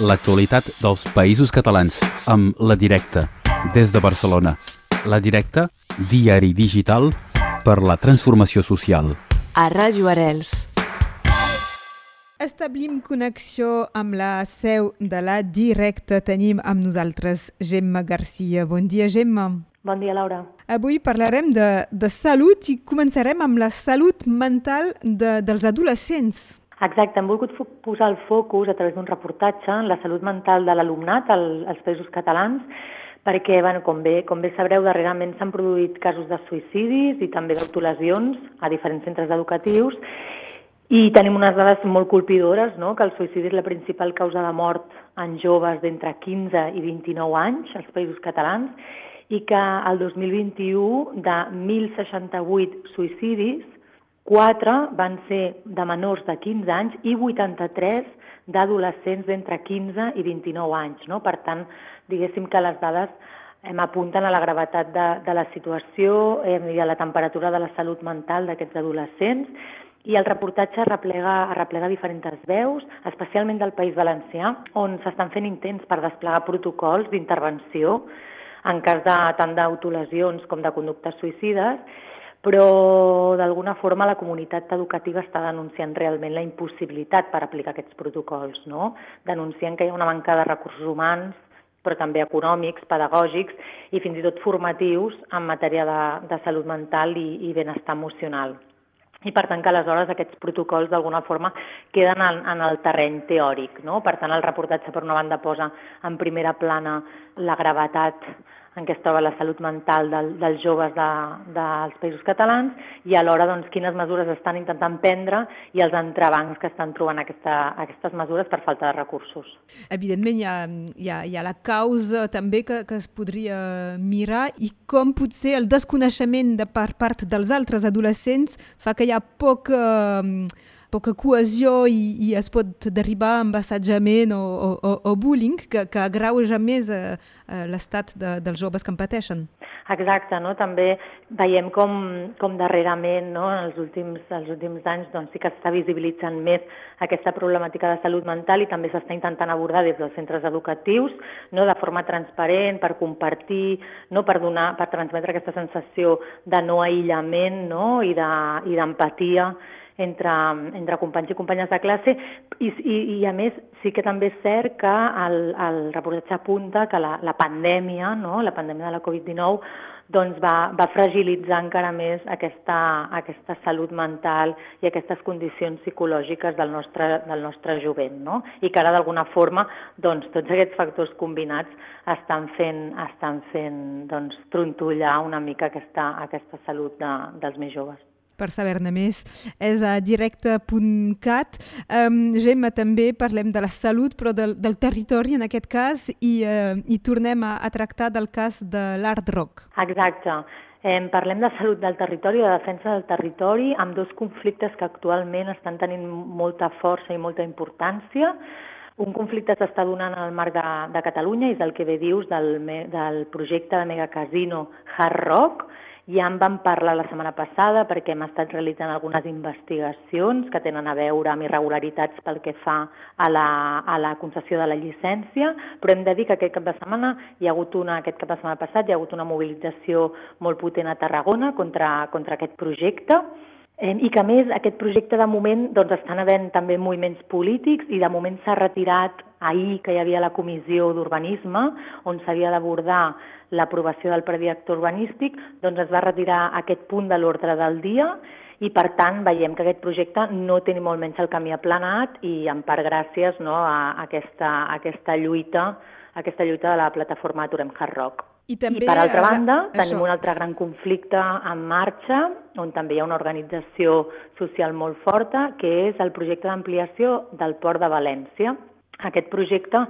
l'actualitat dels països catalans amb La Directa, des de Barcelona. La Directa, diari digital per la transformació social. A Ràdio Arels. Establim connexió amb la seu de la Directa. Tenim amb nosaltres Gemma Garcia. Bon dia, Gemma. Bon dia, Laura. Avui parlarem de, de salut i començarem amb la salut mental de, dels adolescents. Exacte, hem volgut posar el focus a través d'un reportatge en la salut mental de l'alumnat al, als països catalans, perquè, bueno, com, bé, com bé sabreu, darrerament s'han produït casos de suïcidis i també d'autolesions a diferents centres educatius, i tenim unes dades molt colpidores, no? que el suïcidi és la principal causa de mort en joves d'entre 15 i 29 anys als països catalans, i que el 2021 de 1.068 suïcidis, 4 van ser de menors de 15 anys i 83 d'adolescents d'entre 15 i 29 anys. No? Per tant, diguéssim que les dades em apunten a la gravetat de, de la situació eh, i a la temperatura de la salut mental d'aquests adolescents i el reportatge replega, replega diferents veus, especialment del País Valencià, on s'estan fent intents per desplegar protocols d'intervenció en cas de tant d'autolesions com de conductes suïcides però d'alguna forma la comunitat educativa està denunciant realment la impossibilitat per aplicar aquests protocols, no? denunciant que hi ha una manca de recursos humans, però també econòmics, pedagògics i fins i tot formatius en matèria de, de salut mental i, i benestar emocional. I per tant que aleshores aquests protocols d'alguna forma queden en, en el terreny teòric. No? Per tant el reportatge per una banda posa en primera plana la gravetat en què es troba la salut mental del, dels joves de, dels països catalans i alhora doncs, quines mesures estan intentant prendre i els entrebancs que estan trobant aquesta, aquestes mesures per falta de recursos. Evidentment hi ha, hi ha, hi ha la causa també que, que es podria mirar i com potser el desconeixement de per part dels altres adolescents fa que hi ha poc... Eh, poca cohesió i, i es pot derivar en assetjament o, o, o bullying que, que agreuja més eh, eh, l'estat de, dels joves que en pateixen. Exacte, no? també veiem com, com darrerament, no? en els últims, els últims anys, doncs, sí que s'està visibilitzant més aquesta problemàtica de salut mental i també s'està intentant abordar des dels centres educatius, no? de forma transparent, per compartir, no? per, donar, per transmetre aquesta sensació de no aïllament no? i d'empatia de, entre, entre companys i companyes de classe i, i, i a més sí que també és cert que el, el reportatge apunta que la, la pandèmia, no? la pandèmia de la Covid-19 doncs va, va fragilitzar encara més aquesta, aquesta salut mental i aquestes condicions psicològiques del nostre, del nostre jovent, no? I que ara d'alguna forma doncs, tots aquests factors combinats estan fent, estan fent doncs, trontollar una mica aquesta, aquesta salut de, dels més joves per saber-ne més és a directe.cat. Um, Gemma, també parlem de la salut, però del, del territori en aquest cas, i, uh, i tornem a, a tractar del cas de l'Art Rock. Exacte. Eh, parlem de salut del territori, de defensa del territori, amb dos conflictes que actualment estan tenint molta força i molta importància. Un conflicte s'està donant al marc de, de Catalunya, és el que bé dius del, del projecte de megacasino Hard Rock, ja en vam parlar la setmana passada perquè hem estat realitzant algunes investigacions que tenen a veure amb irregularitats pel que fa a la, a la concessió de la llicència, però hem de dir que aquest cap de setmana hi ha hagut una, aquest cap de setmana passat hi ha hagut una mobilització molt potent a Tarragona contra, contra aquest projecte Eh, I que, a més, aquest projecte de moment doncs, estan havent també moviments polítics i de moment s'ha retirat ahir que hi havia la comissió d'urbanisme on s'havia d'abordar l'aprovació del prediacte urbanístic, doncs es va retirar aquest punt de l'ordre del dia i per tant veiem que aquest projecte no té ni molt menys el camí aplanat i en part gràcies no, a aquesta, a aquesta lluita aquesta lluita de la plataforma Aturem Hard Rock. I, també, I per altra banda, això. tenim un altre gran conflicte en marxa, on també hi ha una organització social molt forta, que és el projecte d'ampliació del Port de València. Aquest projecte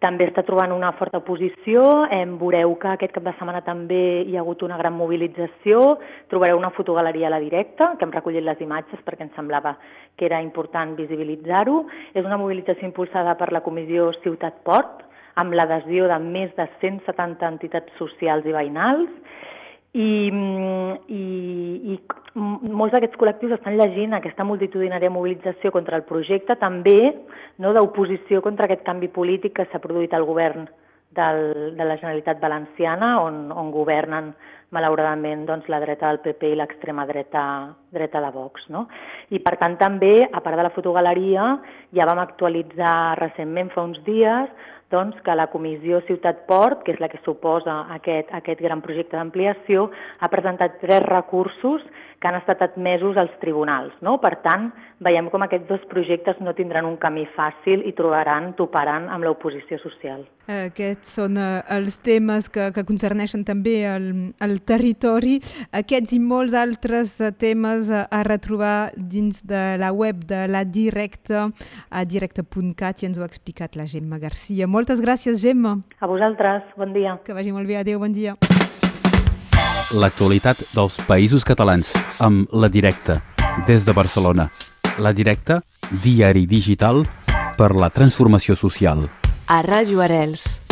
també està trobant una forta oposició. Em veureu que aquest cap de setmana també hi ha hagut una gran mobilització. Trobareu una fotogaleria a la directa, que hem recollit les imatges perquè ens semblava que era important visibilitzar-ho. És una mobilització impulsada per la Comissió Ciutat Port, amb l'adhesió de més de 170 entitats socials i veïnals. I, i, i molts d'aquests col·lectius estan llegint aquesta multitudinària mobilització contra el projecte, també no, d'oposició contra aquest canvi polític que s'ha produït al govern del, de la Generalitat Valenciana, on, on governen malauradament doncs, la dreta del PP i l'extrema dreta, dreta de Vox. No? I per tant també, a part de la fotogaleria, ja vam actualitzar recentment fa uns dies doncs, que la Comissió Ciutat Port, que és la que suposa aquest, aquest gran projecte d'ampliació, ha presentat tres recursos que han estat admesos als tribunals. No? Per tant, veiem com aquests dos projectes no tindran un camí fàcil i trobaran, toparan amb l'oposició social. Aquests són uh, els temes que, que concerneixen també el, el territori. Aquests i molts altres uh, temes uh, a retrobar dins de la web de la Directa, a directe.cat, i ens ho ha explicat la Gemma Garcia. Moltes gràcies, Gemma. A vosaltres, bon dia. Que vagi molt bé, adeu, bon dia l'actualitat dels països catalans amb La Directa, des de Barcelona. La Directa, diari digital per la transformació social. A Ràdio Arels.